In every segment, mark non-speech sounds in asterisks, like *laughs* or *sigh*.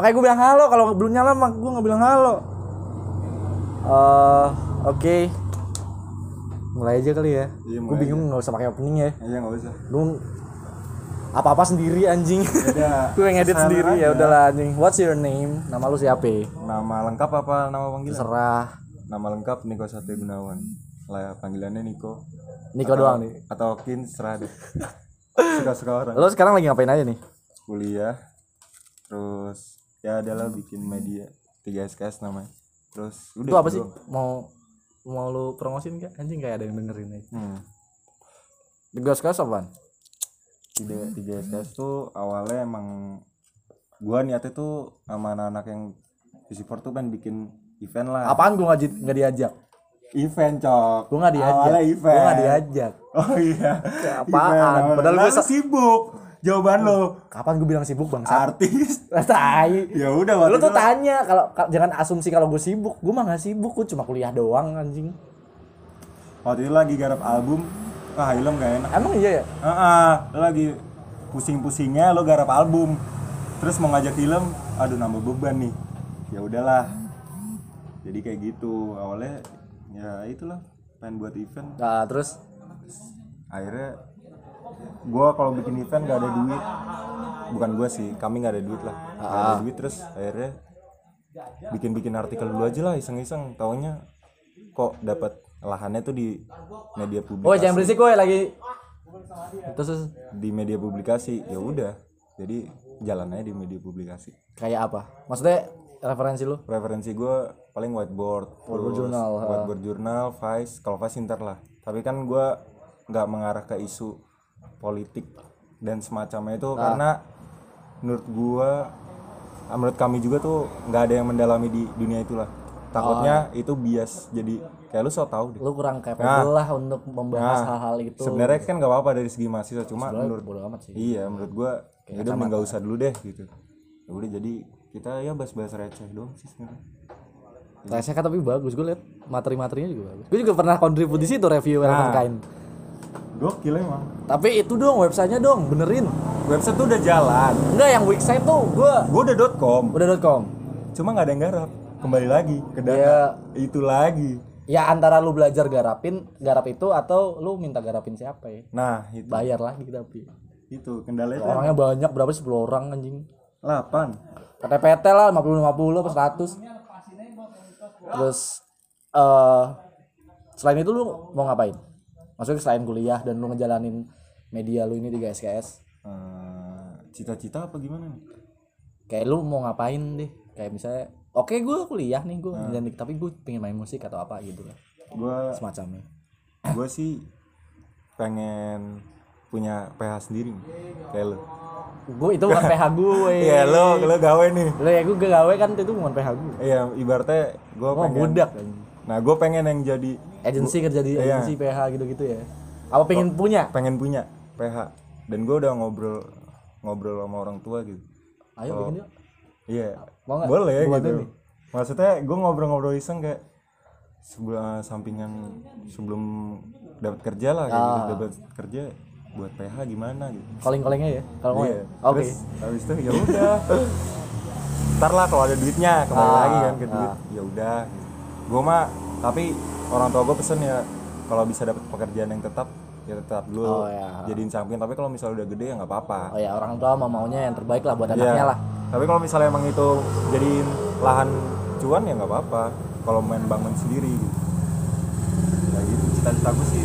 makanya gue bilang halo kalau belum nyala mah gue nggak bilang halo. Eh oke. Mulai aja kali ya. Iya, gue bingung nggak usah pakai opening ya. Iya nggak usah. Lu apa apa sendiri anjing. *laughs* Gue ngedit ke sana sendiri aja. ya udahlah anjing. What's your name? Nama lu siapa? Nama lengkap apa nama panggilan? Terserah. Nama lengkap Niko Sate Gunawan. Lah panggilannya Niko. Niko doang nih. atau Kin serah deh. *laughs* Suka suka orang. Lo sekarang lagi ngapain aja nih? Kuliah. Terus ya adalah bikin media 3 SKS namanya terus udah itu apa itu sih mau mau lu promosin gak anjing kayak ada yang dengerin aja hmm. Tiga sekas apaan? tiga tiga SKS tuh awalnya emang gua niatnya tuh sama anak-anak yang Visiport tuh pengen bikin event lah Apaan gue nggak nggak diajak? event cok Gue nggak diajak. awalnya event Gue nggak diajak. oh iya apaan? Event. Padahal gua sibuk jawaban lo Kapan gue bilang sibuk bang? artis *laughs* Tai. ya udah waktu tuh tanya kalau ka- jangan asumsi kalau gue sibuk. Gue mah nggak sibuk. Gue cuma kuliah doang anjing. waktu itu lagi garap album ah film gak enak Emang iya ya? Heeh, lo lagi pusing-pusingnya lo garap album. Terus mau ngajak film, aduh nambah beban nih. Ya udahlah. Jadi kayak gitu. Awalnya ya itulah pengen buat event. Nah, terus Akhirnya gua kalau bikin event gak ada duit. Bukan gua sih, kami gak ada duit lah. Gak ada duit terus akhirnya bikin-bikin artikel dulu aja lah iseng-iseng. Taunya kok dapat lahannya tuh di media publikasi. Oh jangan berisik gue lagi. Terus di media publikasi ya udah jadi jalan aja di media publikasi kayak apa? Maksudnya referensi lu? preferensi gue paling whiteboard Whiteboard ha. whiteboard journal Vice kalau Vice Inter lah tapi kan gue nggak mengarah ke isu politik dan semacamnya itu karena menurut gue menurut kami juga tuh nggak ada yang mendalami di dunia itulah takutnya itu bias jadi kayak lu so tau deh Lu kurang capable lah untuk membahas hal-hal itu. sebenarnya kan nggak apa-apa dari segi mahasiswa cuma menurut bodo amat sih. Iya, menurut gua ya udah nggak usah dulu deh gitu. Ya udah jadi kita ya bahas-bahas receh doang sih sebenarnya. TSK kan tapi bagus gue liat materi-materinya juga bagus. Gue juga pernah kontribusi itu review Nah. Kind. Gokil emang. Tapi itu dong websitenya dong benerin. Website tuh udah jalan. Enggak yang website tuh gue Gua udah .com, udah .com. cuma nggak ada yang garap. Kembali lagi ke data. Ya Itu lagi. ya antara lu belajar garapin garap itu atau lu minta garapin siapa ya? Nah, itu Bayar lagi tapi. itu kendalanya tuh Orangnya banyak berapa sih 10 orang anjing. 8. PT-PT lah 50 50 apa 100. Terus eh selain itu lu mau ngapain? Maksudnya selain kuliah dan lu ngejalanin media lu ini di GSKS, Eh, cita-cita apa gimana nih? kayak lu mau ngapain deh? Kayak misalnya, oke gue kuliah nih gue ngejalanin tapi gue pengen main musik atau apa gitu lah Gua semacamnya. gua sih pengen punya PH sendiri kayak lu. Gue itu bukan PH gue. *laughs* Iya, lo lo gawe nih. Lu ya gue gawe kan itu bukan PH gue. Iya, ibaratnya Gue pengen budak. Nah, gue pengen yang jadi Agensi kerja di Iya. agensi PH gitu-gitu ya. Apa pengen punya? pengen punya PH. Dan gue udah ngobrol ngobrol sama orang tua gitu. Ayo bikin yuk. Iya. Mau? Boleh Gua gitu. nih. Maksudnya gue ngobrol-ngobrol iseng kayak sebuah sampingan sebelum dapat kerja lah kayak Ah. gitu. dapat kerja buat PH gimana gitu. Calling-callingnya ya. Kalau mau Iya. ya. Oke. Terus habis itu ya udah. Ntar lah kalau ada duitnya kembali Ah, lagi kan ke duit. ah. Ya udah. Gue mah tapi orang tua gue pesen ya kalau bisa dapat pekerjaan yang tetap ya tetap dulu Oh, ya. jadiin samping tapi kalau misalnya udah gede ya nggak apa-apa Oh ya orang tua mau maunya yang terbaik lah buat Iya. anaknya lah. tapi kalau misalnya emang itu jadiin lahan cuan ya nggak apa-apa kalau main bangun sendiri gitu ya gitu cita-cita gue sih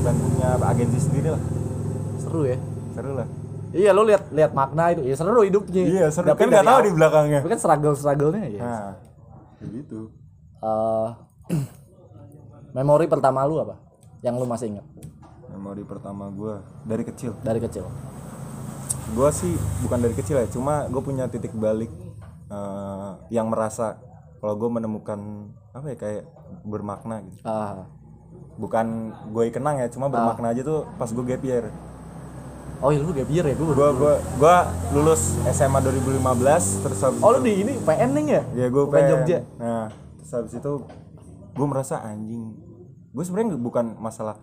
pengen punya agensi sendiri lah Seru ya. seru lah Iya lu lihat lihat makna itu. Ya seru hidupnya. iya seru Tapi kan nggak tahu di belakangnya Tapi kan struggle strugglenya ya. nah kayak Eh, memori pertama lu apa? Yang lu masih ingat memori pertama gue dari kecil dari kecil? gue sih bukan dari kecil ya cuma gue punya titik balik eh, yang merasa kalau gue menemukan apa ya kayak bermakna gitu Ah. bukan gue kenang ya cuma bermakna aja tuh pas gue gap year Oh iya lu gap year ya gue. gue gue gue lulus SMA 2015 terus habis Oh lu di ini PN nih ya? ya gue Bukan Jogja. nah terus habis itu gue merasa anjing. Gue sebenarnya bukan masalah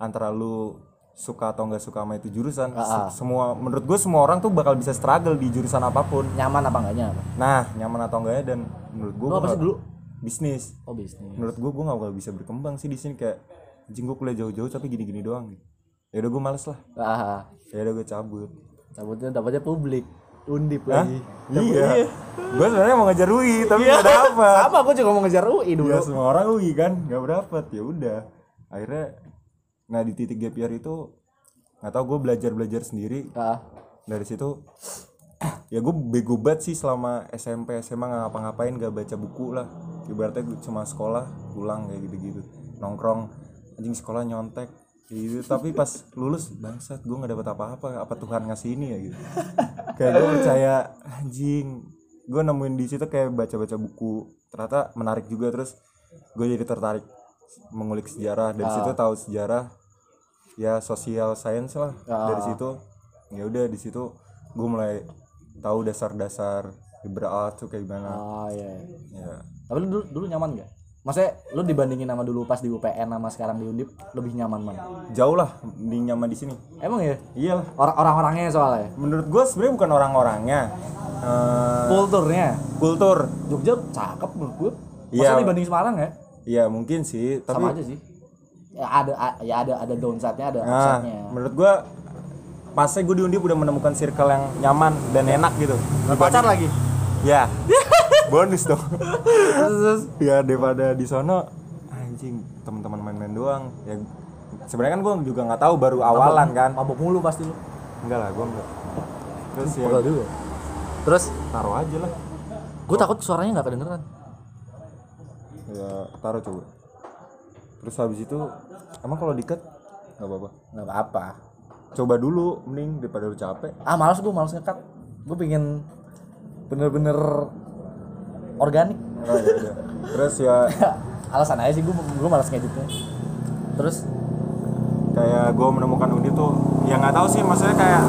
antara lu suka atau nggak suka sama itu jurusan. Ah, Se- semua menurut gue semua orang tuh bakal bisa struggle di jurusan apa pun. Nyaman apa enggak nyaman nah nyaman atau enggaknya dan menurut gue apa sih dulu? bisnis. Oh bisnis. Menurut gue gue nggak bakal bisa berkembang sih di sini kayak anjing gue kuliah jauh-jauh tapi gini-gini doang. Gitu ya udah gue males lah. Ah ya udah gue cabut. Dapatnya dapatnya publik undip Hah? lagi. Iya. Gue sebenarnya mau ngejar UI tapi nggak dapet. *laughs* Sama gue juga mau ngejar UI dulu. Ya semua orang UI kan nggak dapet. Ya udah. Akhirnya nah di titik gap year itu nggak tahu gue belajar belajar sendiri. Ah dari situ *clears throat* ya gue bego banget sih selama SMP SMA nggak ngapa-ngapain gak baca buku lah. Ibaratnya gue cuma sekolah pulang kayak gitu-gitu. Nongkrong anjing sekolah nyontek gitu tapi pas lulus bangsat gue nggak dapet apa-apa. Apa Tuhan ngasih ini ya? Gitu. Kayak gue percaya anjing. Gue nemuin di situ kayak baca-baca buku. Ternyata menarik juga terus gue jadi tertarik mengulik sejarah. Dari situ tahu sejarah ya sosial science lah. Dari situ ya udah di situ gue mulai tahu dasar-dasar liberal tuh kayak gimana. Oh iya ya. Tapi lu dulu, dulu nyaman gak maksudnya lu dibandingin sama dulu pas di UPN sama sekarang di undip lebih nyaman mana jauh lah di nyaman di sini. Emang ya? Iyalah. Orang orang orangnya soalnya? Menurut gue sebenarnya bukan orang-orangnya. Eh, kulturnya? Kultur. Jogja cakep menurut gue Iya. Masa dibanding Semarang ya? Ya mungkin sih tapi sama aja sih. Ya ada ya ada ada downside-nya ada nah upside-nya. menurut gue pasnya gue di Undip udah menemukan circle yang nyaman dan enak gitu. Pacar lagi? Ya bonus dong. Ya daripada di sono anjing teman-teman main-main doang. Ya sebenarnya kan gue juga nggak tahu baru awalan kan. mabok mulu pasti lu. Enggak lah gue enggak. Terus ya juga. Terus? taruh aja lah. Gue takut suaranya nggak kedengeran. Ya taruh coba. Terus habis itu emang kalau dikat nggak apa-apa? Nggak apa-apa. Coba dulu mending daripada lu capek. Ah males gue males ngekat. Gue pengen bener-bener organik. Oh, ya udah. terus ya *laughs* alasan aja sih gue gue males ngeditnya. Terus? kayak gue menemukan Undi tuh ya nggak tahu sih maksudnya kayak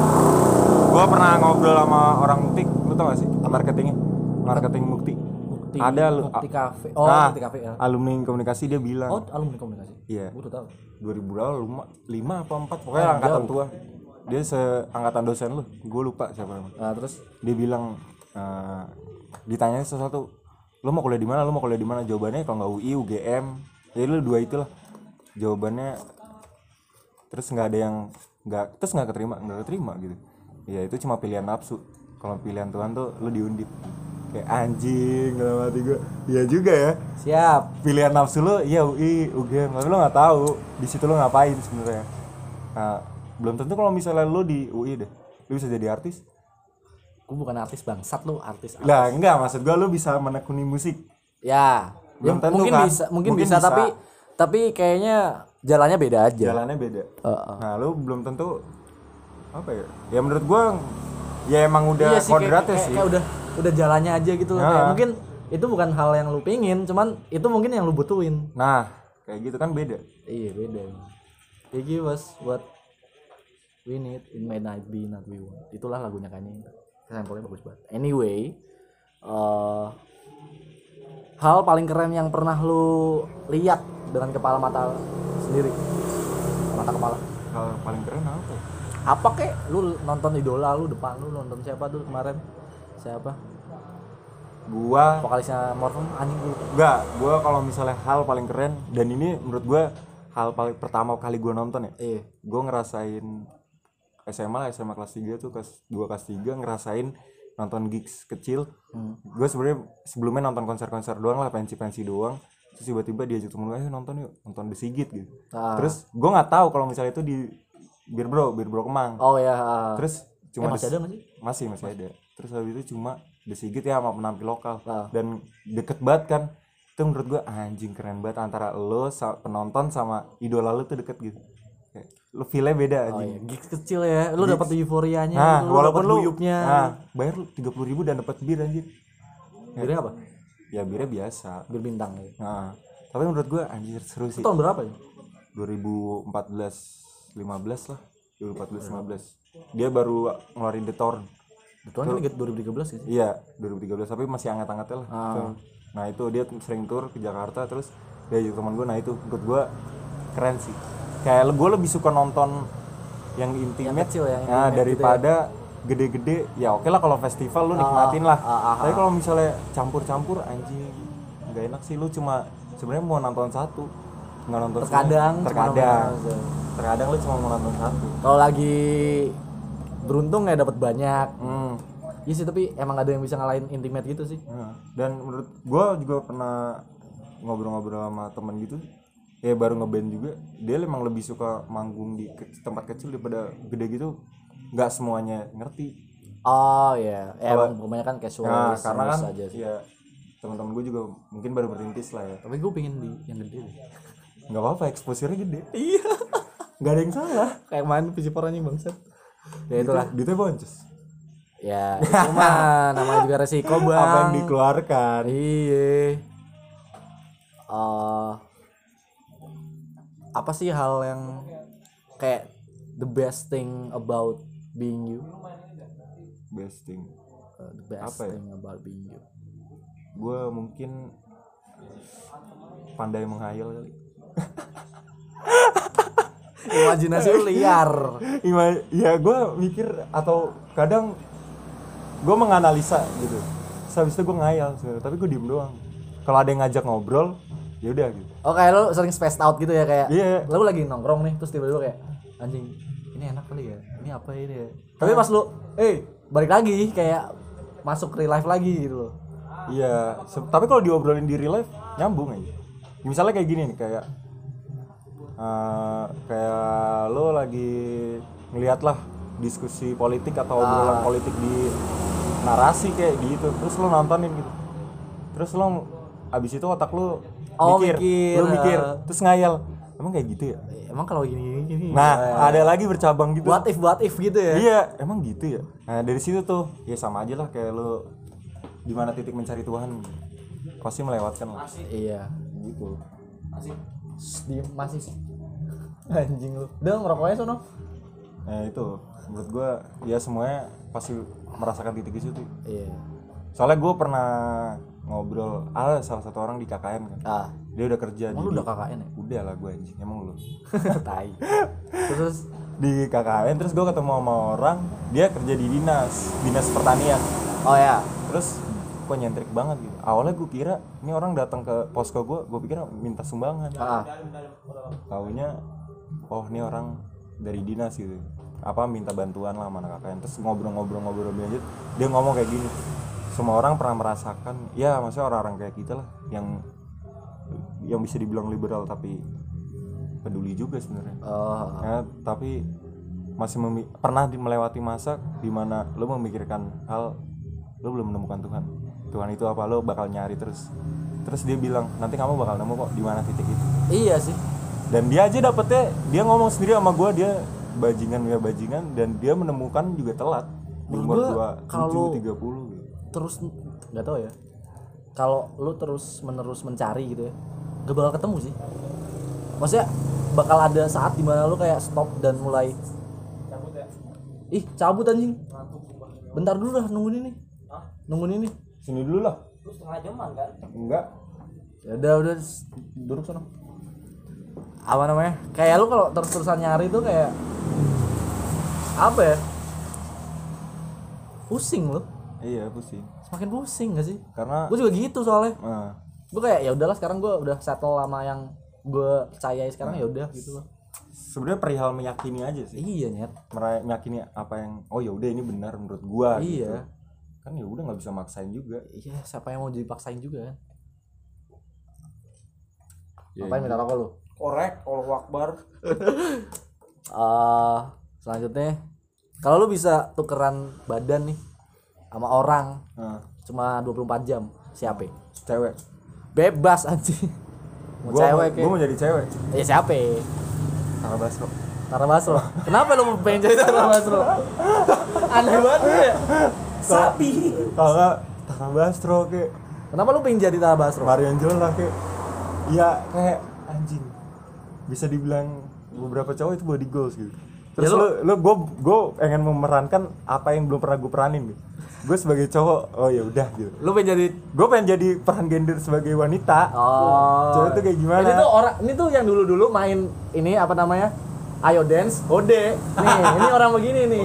gue pernah ngobrol sama orang mukti lu tau gak sih marketingnya? Marketing mukti. Mukti, ada lu Mukti Cafe. Oh, nah, Mukti Cafe ya. alumni komunikasi dia bilang. Oh, alumni komunikasi. iya. Gue udah tahu. 2000 berapa lima, lima apa empat pokoknya angkatan tua. Dia seangkatan dosen lu gue lupa siapa namanya. Nah, terus? Dia bilang eh ditanya sesuatu lu mau kuliah di mana? Lu mau kuliah di mana? Jawabannya kalau nggak UI UGM jadi lu dua itulah. Jawabannya terus nggak ada yang nggak terus nggak keterima nggak keterima gitu. Ya itu cuma pilihan nafsu. Kalau pilihan Tuhan tuh lu diundip. Kayak anjing dalam hati gue iya juga ya. Siap. pilihan nafsu lu iya UI UGM tapi lu nggak tahu di situ lu ngapain sebenarnya. Nah, belum tentu kalau misalnya lu di UI deh lu bisa jadi artis Gue bukan artis bangsat lu, artis. lah enggak maksud gua lu bisa menekuni musik Ya. Ya, tentu mungkin kan? bisa, mungkin, Mungkin bisa, bisa. tapi tapi kayaknya jalannya beda aja. jalannya beda Heeh. nah lu belum tentu apa ya ya menurut gua ya emang udah iya sih, kayak, kodratnya kayak, sih kayak udah udah jalannya aja gitu. Ya. Kayak mungkin itu bukan hal yang lu pingin, cuman itu mungkin yang lu butuhin. nah kayak gitu kan beda Iya beda. Gitu was buat we need it may not be not we want. Itulah lagunya kayaknya. Sampelnya bagus banget. Anyway, eh hal paling keren yang pernah lu lihat dengan kepala mata sendiri. Mata kepala. hal paling keren apa ya? Apa kek? Lu nonton idola lu depan lu nonton siapa tuh kemarin? Siapa? gua Vokalisnya Morphem anjing lu. enggak gua kalau misalnya hal paling keren dan ini menurut gua hal paling pertama kali gua nonton ya Iya. gua ngerasain SMA lah SMA kelas 3 tuh kelas 2 kelas 3 ngerasain nonton gigs kecil Hmm. gue sebenarnya sebelumnya nonton konser-konser doang lah pensi-pensi doang terus tiba-tiba diajak temen gue "Ayo nonton yuk nonton The Sigit gitu Ah. terus gue nggak tahu kalau misalnya itu di Bir Bro Bir Bro Kemang Oh ya. ah. terus Eh, cuma masih The- ada nggak sih? masih masih ada terus habis itu cuma The Sigit ya sama penampil lokal Ah. dan deket banget kan itu menurut gue anjing keren banget antara lo penonton sama idola lo tuh deket gitu Lo feelnya beda Oh iya, gigs kecil ya. Lu dapat euforianya, nah lu walaupun dapat lu guyupnya. nah, bayar tiga puluh ribu dan dapat bir anjir Birnya apa? ya birnya biasa Bir bintang ya. Nah, tapi menurut gue anjir seru sih. Itu tahun berapa ya? 2014 15 lah. 2014 15. Dia baru ngeluarin The Torn. Itu kan 2013 sih. Iya, 2013 tapi masih hangat-hangatnya lah. Ah. Nah, itu dia sering tur ke Jakarta terus dia ajak teman gue. Nah, itu menurut gue keren sih. Kayak gue lebih suka nonton yang intimate kecil, yang nah, intimate daripada gede-gede. Ya oke lah kalau festival lu nikmatin lah. ah, ah, tapi kalau misalnya campur-campur anjing nggak enak sih lu. Cuma sebenarnya mau nonton satu nggak nonton semua. Terkadang terkadang. nonton. terkadang lu cuma mau nonton satu. Kalau lagi beruntung ya dapat banyak. Hmm. iya sih tapi emang ada yang bisa ngalahin intimate gitu sih. Nah, dan menurut gua juga pernah ngobrol-ngobrol sama temen gitu ya baru ngeband juga. Dia emang lebih suka manggung di ke- tempat kecil daripada gede gitu. Nggak semuanya ngerti. Oh iya. Ya, Kalau- emang kebanyakan casual nah karena kan aja sih. ya teman-teman gue juga mungkin baru berintis lah ya. Tapi gue pingin di yang gede deh. Nggak apa-apa exposure-nya gede. Iya. Nggak ada yang salah. Kayak main PC anjing bangsat. Ya itulah. duitnya boncos ya itu mah *laughs* namanya juga resiko bang apa yang dikeluarkan? Iya. Eh, apa sih hal yang kayak the best thing about being you? Best thing. Uh, the best Apa ya? thing about being you. Gue mungkin pandai menghayal kali. *laughs* Imajinasi lu liar. Ima- ya gue mikir atau kadang gue menganalisa gitu. Terus habis itu gue ngayal sebenarnya tapi gue diem doang. Kalau ada yang ngajak ngobrol ya udah gitu. Oh kayak lu sering spaced out gitu ya kayak Iya. lu lagi nongkrong nih terus tiba-tiba kayak anjing ini enak kali ya ini apa ini ya? Tapi pas lu eh. balik lagi kayak masuk real life lagi gitu loh. Iya tapi kalau diobrolin di real life nyambung aja. Misalnya kayak gini nih kayak eh, kayak lo lagi ngeliat lah diskusi politik atau obrolan politik di narasi kayak gitu terus lo nontonin gitu. Terus lo abis itu otak lo Oh, mikir, mikir, lo mikir eh. terus ngayal. Emang kayak gitu ya? Emang kalau gini gini, gini nah ada lagi bercabang gitu. What if what if gitu ya? Iya emang gitu ya? Nah dari situ tuh ya sama aja lah kayak lo di mana titik mencari Tuhan? Pasti melewatkan lah. Iya. Gitu. Masih. Diem masih. Anjing lu. Udah ngerokoknya sono. Nah itu. Menurut gua ya semuanya pasti merasakan titik itu tuh iya. Soalnya gue pernah ngobrol. Ada salah satu orang di KKN kan. Ah. Dia udah kerja emang di lu udah KKN ya? Udah lah gue anjing. Emang lu? *laughs* Tai. Terus? Di KKN terus gue ketemu sama orang dia kerja di dinas dinas pertanian. Oh ya. Terus kok nyentrik banget gitu. Awalnya gue kira ini orang datang ke posko gue gue pikir minta sumbangan. Ah. Taunya oh ini orang dari dinas gitu. Apa minta bantuan lah mana KKN terus ngobrol-ngobrol-ngobrol lanjut dia ngomong kayak gini semua orang pernah merasakan ya maksudnya orang-orang kayak kita lah yang yang bisa dibilang liberal tapi peduli juga sebenarnya. Oh ya, tapi masih memi- pernah di- melewati masa di mana lo memikirkan hal lo belum menemukan Tuhan. Tuhan itu apa? Lo bakal nyari terus. Terus dia bilang nanti kamu bakal nemu kok di mana titik itu. Iya sih. Dan dia aja dapetnya dia ngomong sendiri sama gua dia bajingan ya bajingan dan dia menemukan juga telat. Di umur dua kalau- tiga puluh terus nggak tahu ya. Kalau lu terus menerus mencari gitu ya gak bakal ketemu sih. Maksudnya bakal ada saat di mana lu kayak stop dan mulai ih cabut anjing. Bentar dulu dah nungguin ini. Nungguin ini. Sini dulu lah. Setengah jaman kan? Enggak. Ya udah udah duduk sana. Apa namanya? Kayak lu kalau terus terusan nyari tuh kayak apa ya? Pusing lu iya pusing. Semakin pusing gak sih? Karena gue juga gitu soalnya. Nah, gue kayak ya udahlah sekarang gue udah settle sama yang gue percayai sekarang ya udah gitu loh. Sebenarnya perihal meyakini aja sih. Iya nyet. Meyakini apa yang oh ya udah ini benar menurut gua gitu. Iya. kan ya udah nggak bisa maksain juga. Iya siapa yang mau dipaksain juga kan? Ya, ngapain minta rokok lu? Korek Allah Akbar. *laughs* Eh selanjutnya kalau lu bisa tukeran badan nih sama orang. Nah, cuma 24 jam siapa cewek. Bebas anjing. Mau gua cewek mau, gua mau jadi cewek ya siapa Tara Basro. Tara Basro. *laughs* Kenapa lu pengen jadi Tara Basro? *laughs* Aneh banget lu ya sapi. kalau nggak Tara Basro kayak. Kenapa lu pengen jadi Tara Basro? Marion Jola kayak. Ya kayak anjing. Bisa dibilang beberapa cowok itu body goals gitu. Terus Ya, lu- lo gue gue pengen memerankan apa yang belum pernah gue peranin gitu gue sebagai cowok oh ya udah gitu. Lu pengen jadi gue pengen jadi peran gender sebagai wanita. Oh. cowok itu kayak gimana? Ini tuh orang ini tuh yang dulu-dulu main ini apa namanya? ayo dance ode. Nih *laughs* ini orang begini nih.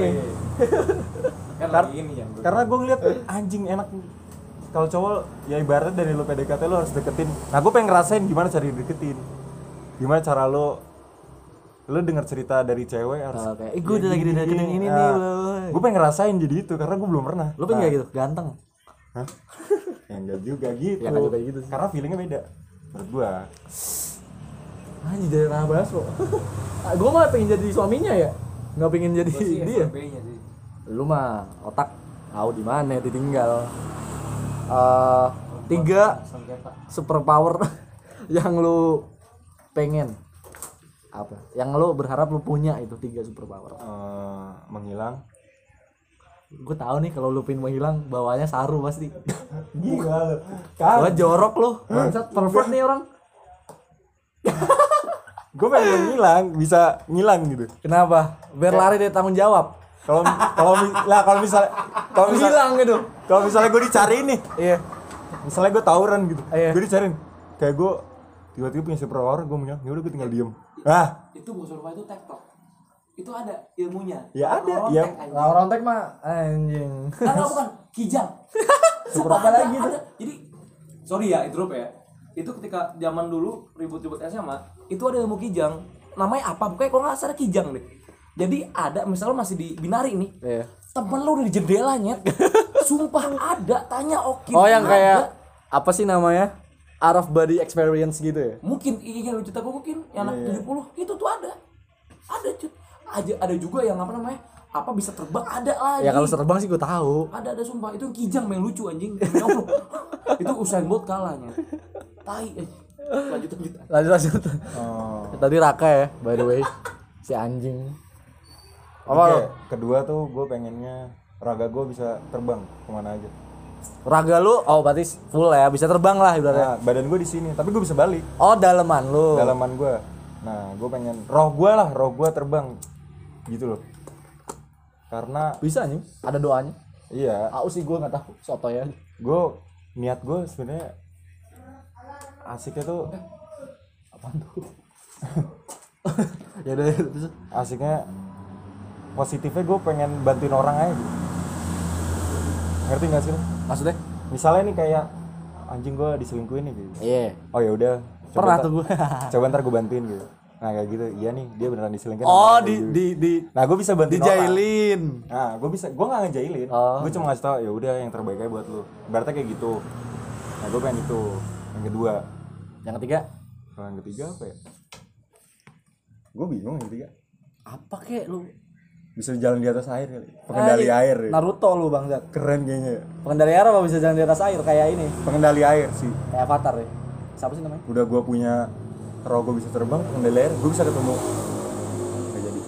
*laughs* Kan ini yang gue karena gue ngeliat anjing enak. Kalau cowok ya ibaratnya dari lo PDKT lo harus deketin. Nah gue pengen ngerasain gimana cara deketin gimana cara lo lo denger cerita dari cewek harus Oke, eh, gue udah lagi dideketin ini nih, bla, bla. gue pengen ngerasain jadi itu karena gue belum pernah. Lu pengen kayak gitu? Ganteng. Hah? ya enggak juga gitu. Ya, juga gitu sih. karena feelingnya beda menurut gue anjir jadi ranah bahas kok gue mah pengen jadi suaminya ya? Nggak pengen jadi dia? FWB-nya sih. Lu mah otak tahu di mana ditinggal. Eh tiga super power *laughs* yang lu pengen apa? Yang lu berharap lu punya itu tiga super power eh, menghilang? Gue tahu nih kalau lu pengen menghilang bawahnya saru pasti. *laughs* Gila lo gua jorok lu bangsat pervert nih orang. *laughs* Gue pengen menghilang bisa ngilang gitu. Kenapa? Biar lari dari tanggung jawab. Kalau kalau lah kalau misalnya kalau misalnya hilang gitu. kalau misalnya gue dicariin nih. Iya. Misalnya gue tawuran gitu. Iya. gue dicariin. Kayak gue tiba-tiba punya super power gue punya ya udah gue tinggal diem ah itu bukan survival itu tektok itu ada ilmunya. Ya ada, Rontek, ya. anjing. nah, orang tek mah anjing. Nah, nah, bukan kijang. Super *laughs* Sumpah apa ada, lagi tuh? ada. jadi sorry ya interrupt ya. Itu ketika zaman dulu ribut-ribut SMA itu ada ilmu kijang. Namanya apa? Pokoknya kalau nggak salah kijang deh. Jadi ada misalnya masih di binari nih Iya. temen lu udah di jendela nyet. *laughs* Sumpah ada. Tanya oke oh yang kayak apa sih namanya out of body experience gitu ya? Mungkin iya lu cerita gue mungkin? Yang anak 70 itu tuh ada. Ada cut aja ada juga yang apa namanya apa bisa terbang ada lagi. Ya kalau terbang sih gue tahu. Ada ada sumpah. Itu kijang yang lucu anjing. *laughs* Itu Usain Bolt kalahnya. Tai eh. lanjut lanjut. Lanjut lanjut. Oh. tadi Raka ya by the way. *laughs* Si anjing. Apa Oke, lo? kedua tuh gue pengennya raga gue bisa terbang ke mana aja raga lu oh berarti full ya bisa terbang lah ibaratnya. Nah, badan gue di sini tapi gue bisa balik. Oh daleman lu. Dalaman gue nah gue pengen roh gue lah roh gue terbang. Gitu loh. Karena bisa nih ada doanya. Iya. Aku sih gue nggak tahu soto ya. Gue niat gue sebenarnya asiknya tuh apaan tuh? *laughs* Ya udah asiknya positifnya gue pengen bantuin orang aja gitu. ngerti gak sih lo? Maksudnya? Misalnya nih kayak anjing gue diselingkuhin nih gitu. Iya. Oh ya udah. Coba pernah tuh gue *laughs* coba ntar gue bantuin gitu. Nah kayak gitu. Iya nih dia beneran diselingkuhin oh sama di gitu. di di nah gue bisa bantuin orang. dijailin. Nah gue bisa gue nggak ngejailin. Oh. gue cuma ngasih tau ya udah yang terbaik aja buat lu. Berarti kayak gitu. Nah gue pengen itu. Yang kedua. Yang ketiga? Kalau yang ketiga apa ya? Gue bingung yang ketiga. Apa kek lu bisa jalan di atas air kali. Pengendali Eh, air ya. Naruto lu bangsat keren kayaknya ya. pengendali air apa bisa jalan di atas air? Kayak ini. Pengendali air sih. Kayak avatar ya. Siapa sih namanya? Udah gue punya roh gue bisa terbang pengendali air gue bisa ketemu. Nggak jadi.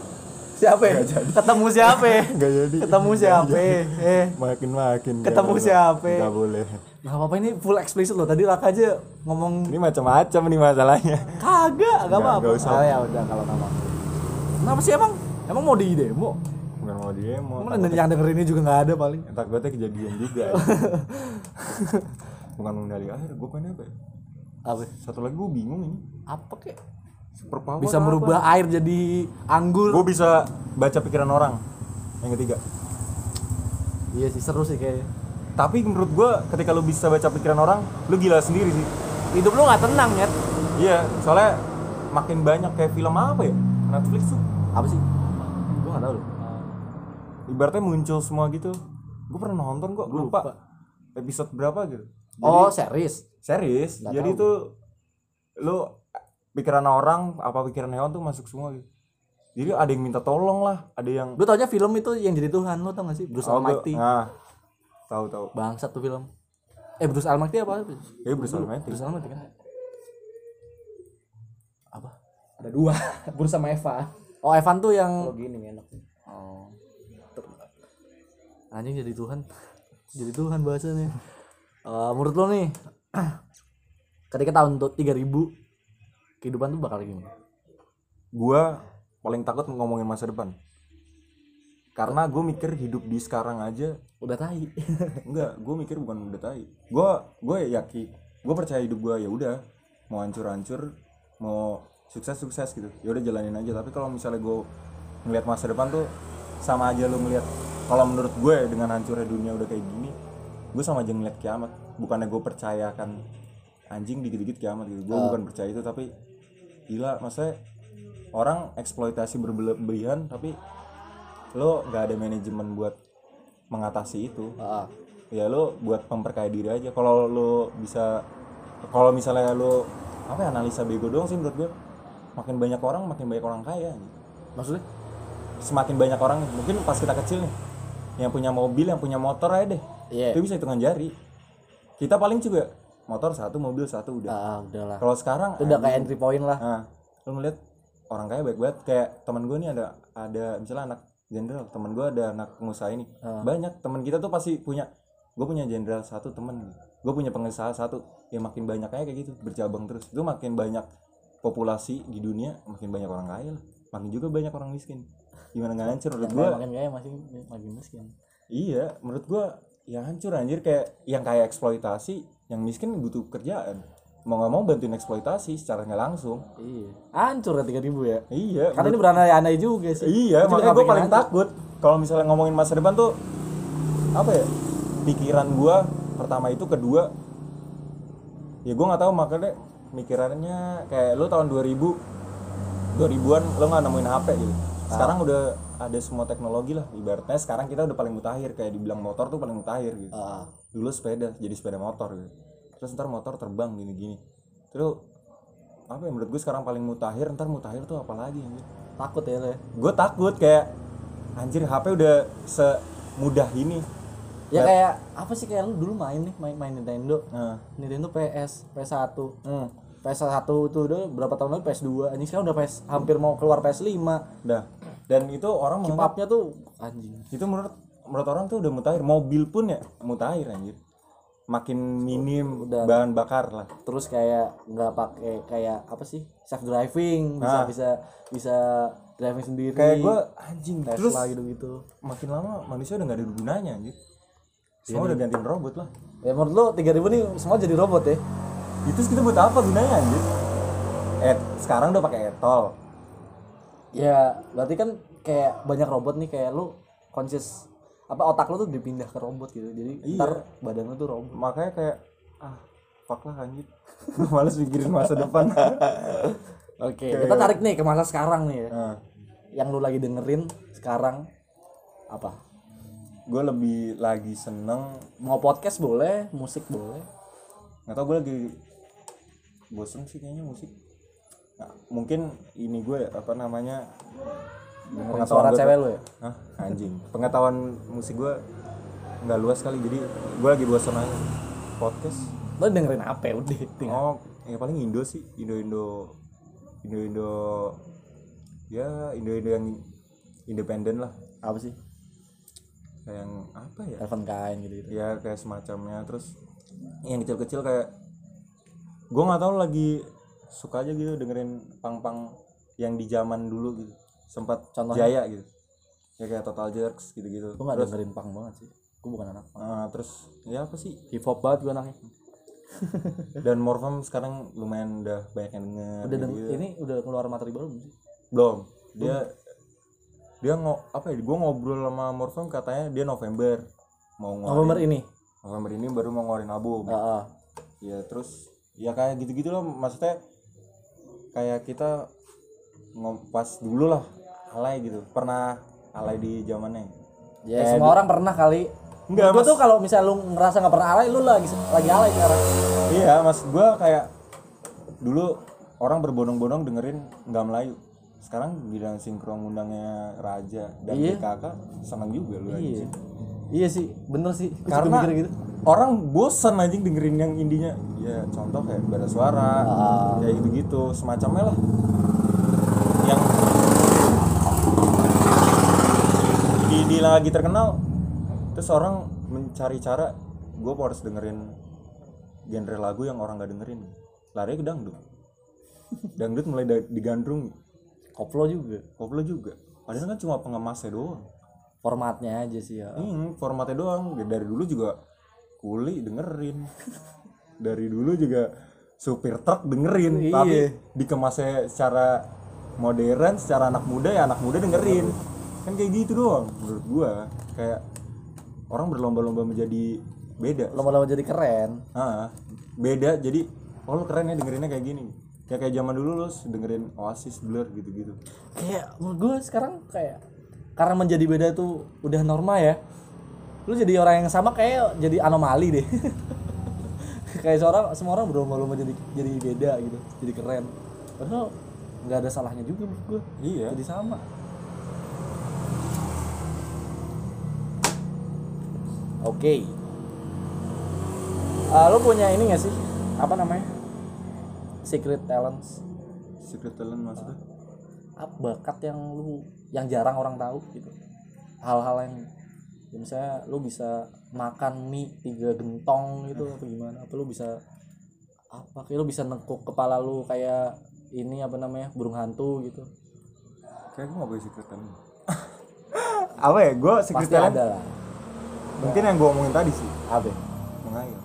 Siapa ya? Ketemu siapa ya? nggak jadi. Ketemu siapa *laughs* eh. Makin makin Ketemu siapa? nggak boleh. Nggak apa-apa ini full explicit loh. Tadi Raka aja ngomong ini macam-macam nih masalahnya. Kagak nggak apa-apa. Ah, ya udah kalau nggak mau. Kenapa sih emang emang mau di demo bukan mau demo emang yang denger ini juga nggak ada paling takutnya kejadian juga. *laughs* Bukan mengendali air gue pengen apa ya? apa? Satu lagi gue bingung ini. Apa kek? Super power bisa merubah air jadi anggur gue bisa baca pikiran orang. Yang ketiga. Iya sih seru sih kayaknya. Tapi menurut gue ketika lu bisa baca pikiran orang lu gila sendiri sih. Hidup lu nggak tenang ya iya soalnya makin banyak kayak film apa ya? Netflix tuh. Apa sih nggak tahu loh ibaratnya muncul semua gitu. Gue pernah nonton kok Gua lupa. lupa. episode berapa gitu. Oh series. Serius Nggak jadi tahu. tuh lu pikiran orang apa pikiran hewan tuh masuk semua gitu. Jadi ada yang minta tolong lah ada yang lu taunya film itu yang jadi Tuhan lu tau gak sih? Bruce Oh, Almighty. nah tahu tahu. Bangsat tuh film. Eh Bruce Almighty apa? Ya Bruce Almighty. Bruce Almighty kan? Apa? Ada dua *laughs* Bruce sama Eva oh Evan tuh yang gini enak oh. Anjing jadi Tuhan. Jadi Tuhan bahasanya. Eh, menurut lo nih *clears throat* ketika tahun tuh 3000 kehidupan tuh bakal gimana? Gua paling takut ngomongin masa depan. Karena gue mikir hidup di sekarang aja udah tai. *laughs* Enggak gue mikir bukan udah tai. Gue gue yakin gue percaya hidup gue ya udah. Mau hancur hancur mau sukses sukses gitu. Ya udah jalanin aja. Tapi kalau misalnya gue ngeliat masa depan tuh sama aja lu ngeliat kalau menurut gue dengan hancurnya dunia udah kayak gini gue sama aja ngeliat kiamat. Bukannya gue percayakan anjing dikit-dikit kiamat gitu. Gue bukan percaya itu tapi gila maksudnya orang eksploitasi berlebihan tapi lo nggak ada manajemen buat mengatasi itu. Ah, ya lo buat memperkaya diri aja. Kalau lo bisa kalau misalnya lo apa ya analisa bego doang sih menurut gue makin banyak orang makin banyak orang kaya gitu. maksudnya? Semakin banyak orang mungkin pas kita kecil nih yang punya mobil yang punya motor aja deh. Iya. itu bisa hitungan jari. Kita paling juga motor satu mobil satu udah. Ah udahlah. Kalau sekarang itu udah kayak entry point lah. Nah, lu ngeliat orang kaya baik banget. Kayak teman gue nih ada ada misalnya anak jenderal teman gue ada anak pengusaha ini. Banyak teman kita tuh pasti punya gue punya jenderal satu temen gue punya pengusaha satu. Ya makin banyak kayak gitu bercabang terus. Itu makin banyak populasi di dunia makin banyak orang kaya lah. Makin juga banyak orang miskin. Gimana nggak hancur? Menurut gue makin kaya masih makin miskin. Iya menurut gue ya hancur anjir kayak yang kayak eksploitasi yang miskin butuh kerjaan. Mau nggak mau bantuin eksploitasi secara nggak langsung. Iya. Hancur ya tiga ribu ya? Iya karena ini berandai-andai juga sih. Iya, makanya gue paling pengen takut kalau misalnya ngomongin masa depan tuh apa ya? Pikiran gue pertama itu kedua ya gue nggak tahu makanya mikirannya kayak lu tahun 2000 2000-an lo nggak nemuin HP gitu. Sekarang udah ada semua teknologi lah ibaratnya sekarang kita udah paling mutakhir kayak dibilang motor tuh paling mutakhir gitu. Ah, Dulu sepeda jadi sepeda motor gitu. Terus ntar motor terbang gini-gini. Terus apa ya menurut gue sekarang paling mutakhir ntar mutakhir tuh apa lagi anjir? takut ya lo ya gue takut kayak anjir HP udah semudah ini ya kayak apa sih kayak lu dulu main nih main main Nintendo nah Nintendo PS PS1 hmm, PS1 itu udah berapa tahun lalu? PS2 anjing sekarang udah PS hampir mau keluar PS5 dah. Dan itu orang keep menganggap up-nya tuh anjing. Itu menurut menurut orang tuh udah mutakhir. Mobil pun ya mutakhir anjir. Makin minim Udah. bahan bakar lah. Terus kayak nggak pakai kayak apa sih? Self driving bisa Ah. bisa bisa driving sendiri. Kayak gue anjing terus Tesla gitu gitu makin lama manusia udah gak ada gunanya anjir. Semua udah gantiin robot lah. Ya menurut lu 3000 nih semua jadi robot ya itu kita buat apa gunanya anjir? Eh sekarang udah pakai etol. Ya berarti kan kayak banyak robot nih kayak lu conscious apa otak lu tuh dipindah ke robot gitu. Jadi Iya. ntar badan lu tuh robot. Makanya kayak ah fuck lah anjir. Gue *laughs* males mikirin masa depan. *laughs* Oke kita tarik nih ke masa sekarang nih ya. Nah, yang lu lagi dengerin sekarang apa? Gue lebih lagi seneng mau podcast boleh musik boleh. Nggak tau gue lagi bosen sih kayaknya musik. Nah, mungkin ini gue apa namanya gua- cewek lu ya? Hah? anjing. Pengetahuan musik gue nggak luas kali jadi gue lagi bosen aja. Podcast. Lu dengerin apa ya? Udah tinggal. Oh ya paling Indo sih. Indo Indo Indo Indo ya Indo Indo yang independen lah. Apa sih? Kayak yang apa ya? Elvan kain gitu gitu ya kayak semacamnya. Terus yang kecil-kecil kayak gue nggak tahu lagi suka aja gitu dengerin pang-pang yang di zaman dulu gitu. Sempat Contohnya? jaya gitu. Ya kayak Total Jerks gitu-gitu. Gue gak dengerin punk banget sih. Gue bukan anak punk. Ah, terus ya apa sih? Hip hop banget gue anaknya. *laughs* Dan Morfem sekarang lumayan udah banyak yang denger udah deng gitu-gitu. ini udah keluar materi baru belum sih? Belum. Dia dia ngo apa ya gue ngobrol sama Morfem katanya dia November mau ngeluarin. November ini? November ini baru mau ngeluarin album. Ah. ya terus ya kayak gitu-gitu loh maksudnya kayak kita ngom- pas dulu lah alay gitu. Pernah alay di zamannya? Ya semua orang pernah kali. Enggak, gue Mas. tuh kalau misal lu ngerasa nggak pernah alay lu lagi lagi alay sekarang. Iya mas. Gua kayak dulu orang berbondong-bondong dengerin nggak Melayu. Sekarang bidang sinkron undangnya Raja dan Iya. BKK seneng juga lu iya. anjing. iya sih bener sih. Karena gitu orang bosan anjing dengerin yang indinya. Ya contoh kayak bara suara Ah. kayak gitu gitu semacamnya lah. Yang di, di lagi terkenal terus orang mencari cara gue harus dengerin genre lagu yang orang gak dengerin. Lari ke dangdut. Dangdut mulai da- digandrung. Koplo juga. Koplo juga. Padahal kan cuma pengemasnya doang. Formatnya aja sih ya. Hmm, formatnya doang. Dari dulu juga kuli dengerin. Dari dulu juga supir truk dengerin Iya. tapi dikemasnya secara modern secara anak muda ya anak muda dengerin. Kan kayak gitu doang menurut gua. Kayak orang berlomba-lomba menjadi beda. Lama-lama jadi keren. Ah beda jadi oh lu keren ya dengerinnya kayak gini. Ya kayak zaman dulu lu dengerin Oasis Blur gitu-gitu. Kayak menurut gue sekarang kayak karena menjadi beda tuh udah normal ya lu jadi orang yang sama kayak jadi anomali deh. *laughs* Kayak seorang semua orang berlomba-lomba jadi jadi beda gitu jadi keren. Padahal nggak ada salahnya juga menurut gue iya. Jadi sama. Oke. Ah, lu punya ini gak sih? Apa namanya? Secret talents. Secret talent maksudnya? Apa bakat yang lu yang jarang orang tahu gitu. Hal-hal yang ya misalnya lu bisa makan mie tiga gentong gitu apa gimana apa lu bisa apa kayak lu bisa nekuk kepala lu kayak ini apa namanya burung hantu gitu. Kayak gue gak punya secret talent *laughs* apa ya gue secret pasti talent ada lah. Mungkin yang gue omongin tadi sih apa menghayal.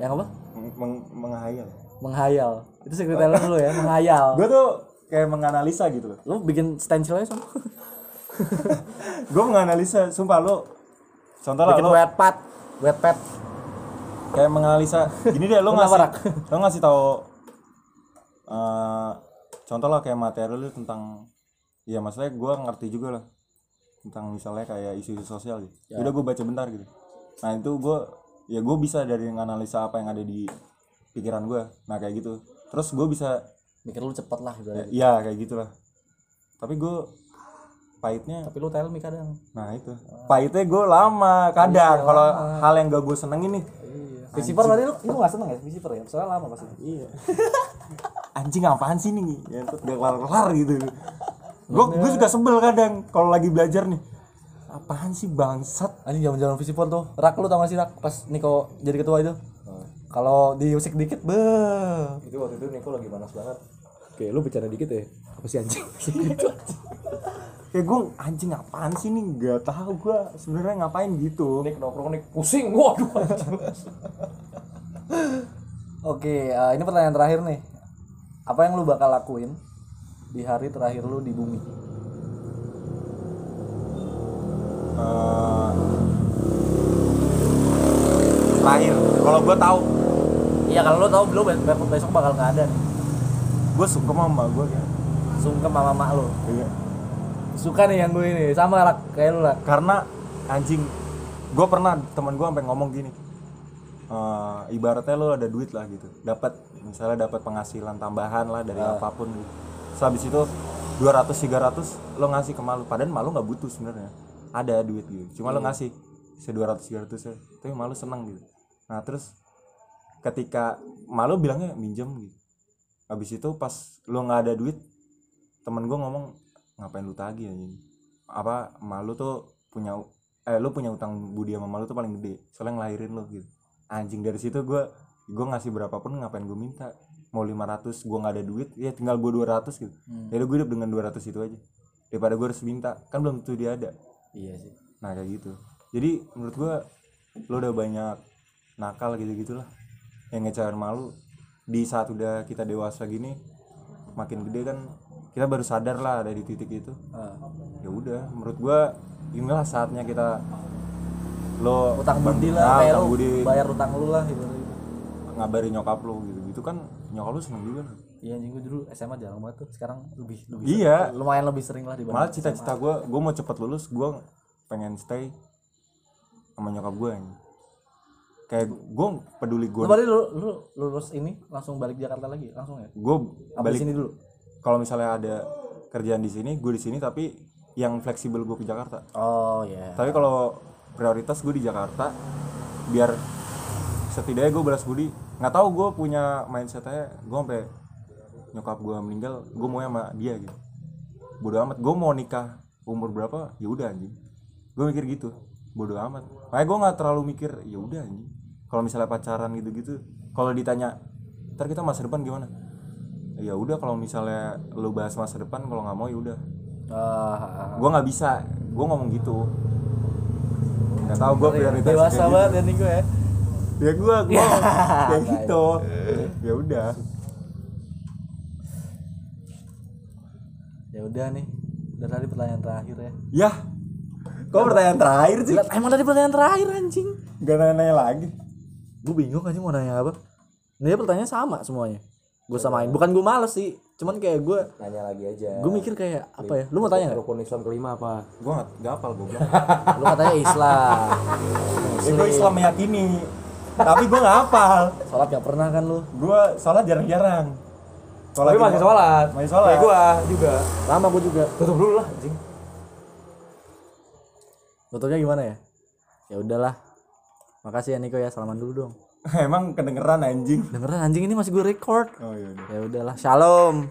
Yang apa? Meng- meng- menghayal. Menghayal. Itu secret talent lu ya menghayal. Gue tuh kayak menganalisa gitu loh. Lu bikin stencil aja sama *laughs* gue menganalisa sumpah lo contoh lah bikin lo. wet pad wet pad. Kayak menganalisa gini deh lo ngasih lo ngasih tahu eh, contoh lah kayak materi lu tentang ya maksudnya gue ngerti juga lah. Tentang misalnya kayak isu-isu sosial gitu. Ya. udah gue baca bentar gitu. Nah itu gue ya gue bisa dari menganalisa apa yang ada di pikiran gue nah kayak gitu. Terus gue bisa mikir lu cepet lah gitu ya, iya kayak gitulah. Tapi gue pahitnya tapi lu tell me kadang. Nah itu. Pahitnya gue lama kadang. Iya, kalau hal yang gak gue senengin nih. Iya. Visiper berarti lu lu gak seneng ya? Visiper ya? Soalnya lama pasti. Iya. *laughs* Anjing apaan sih nih ya tuh gak kelar kelar gitu gue gue juga sebel kadang kalau lagi belajar nih. Apaan sih bangsat? Anjing zaman-zaman Visipon tuh. Rak lu tau gak sih Rak? Pas Niko jadi ketua itu? Kalau diusik dikit, beuh. itu waktu itu Niko lagi panas banget. Oke, lu bicara dikit ya. Apa sih anjing? *laughs* *laughs* kayak gue anjing apaan sih nih gak tahu gue sebenarnya ngapain gitu Nik nongkrong Nik pusing waduh *laughs* Oke, eh, ini pertanyaan terakhir nih. Apa yang lu bakal lakuin di hari terakhir lu di bumi? Eh, terakhir kalau gue tahu Iya, kalau lu tahu belum besok besok bakal nggak ada nih. gue suka mama gue ya Sungkem sama mak. Iya. Suka nih yang gue ini, sama Rak, kayak lu Rak. karena anjing gue pernah teman gue sampai ngomong gini eh, ibaratnya lo ada duit lah gitu. Dapat misalnya dapat penghasilan tambahan lah dari apa pun gitu. Terus habis itu 200 300 lo ngasih ke malu. Padahal malu nggak butuh sebenarnya. Ada duit gitu. Cuma lo ngasih se 200 300 ya tapi malu seneng gitu. Nah terus ketika malu bilangnya minjem gitu. Habis itu pas lo nggak ada duit temen gue ngomong ngapain lu tagih anjing? Apa malu tuh punya eh lu punya utang budi sama malu tuh paling gede soalnya ngelahirin lu gitu. Anjing dari situ gue gue ngasih berapapun ngapain gue minta? Mau 500 gue nggak ada duit ya tinggal gue 200 gitu. Ya udah gue hidup dengan 200 itu aja. Daripada gue harus minta kan belum tentu dia ada. Iya sih. nah kayak gitu. Jadi menurut gue lo udah banyak nakal gitu gitulah yang ngecewain malu di saat udah kita dewasa gini makin gede kan kita baru sadar lah ada di titik itu Ah. ya udah menurut gua inilah saatnya kita lo utang budi Nah, lah, kayak utang lu budi bayar utang lu lah gitu. ngabarin nyokap lo gitu gitu kan nyokap lu seneng juga Iya anjing gue dulu SMA jarang banget tuh. Sekarang lebih lebih iya lumayan lebih sering lah dibanding malah cita-cita gua gua mau cepet lulus gua pengen stay sama nyokap gua ini kayak gua peduli Lu gua berarti lu, lu lulus ini langsung balik Jakarta lagi langsung ya? gua balik sini dulu? Kalau misalnya ada kerjaan di sini gue di sini tapi yang fleksibel gue ke Jakarta. Oh iya. tapi kalau prioritas gue di Jakarta biar setidaknya gue balas budi. Nggak tahu gue punya mindsetnya gue sampai nyokap gue meninggal gue mau sama dia gitu. Bodo amat. Gue mau nikah umur berapa? Ya udah anjing. Gue mikir gitu. Bodo amat. Makanya gue nggak terlalu mikir ya udah anjing. Kalau misalnya pacaran gitu gitu kalau ditanya ntar kita masa depan gimana ya udah kalau misalnya lu bahas masa depan kalau nggak mau ya udah Ah, gue nggak bisa gue ngomong gitu nggak tahu gue prioritas dewasa gitu. banget ya nih gue ya. ya gua gua *laughs* kayak gitu ya udah Ya udah nih. Udah tadi pertanyaan terakhir ya. ya kok pertanyaan terakhir sih emang tadi pertanyaan terakhir anjing. gak nanya lagi Gue bingung anjing mau nanya apa. Dia pertanyaan sama semuanya. Gue samain. Bukan gue males sih. Cuman kayak gue Nanya lagi aja. gue mikir kayak apa ya? Lu mau tanya nggak? Rukun Islam kelima apa? gua nggak nggak hafal gua bilang *laughs* Lu katanya Islam. ya, gua Islam meyakini tapi gua nggak hafal Sholat gak pernah kan lu? gua sholat jarang-jarang Tapi masih sholat. masih sholat Kayak gua juga. Sama gue juga. Tutup dulu lah anjing. Tutupnya gimana ya? Ya udahlah. Makasih ya Niko ya. Salaman dulu dong. *laughs* emang kedengeran anjing Dengeran anjing ini masih gue record. oh iya udah Ya udahlah. Shalom.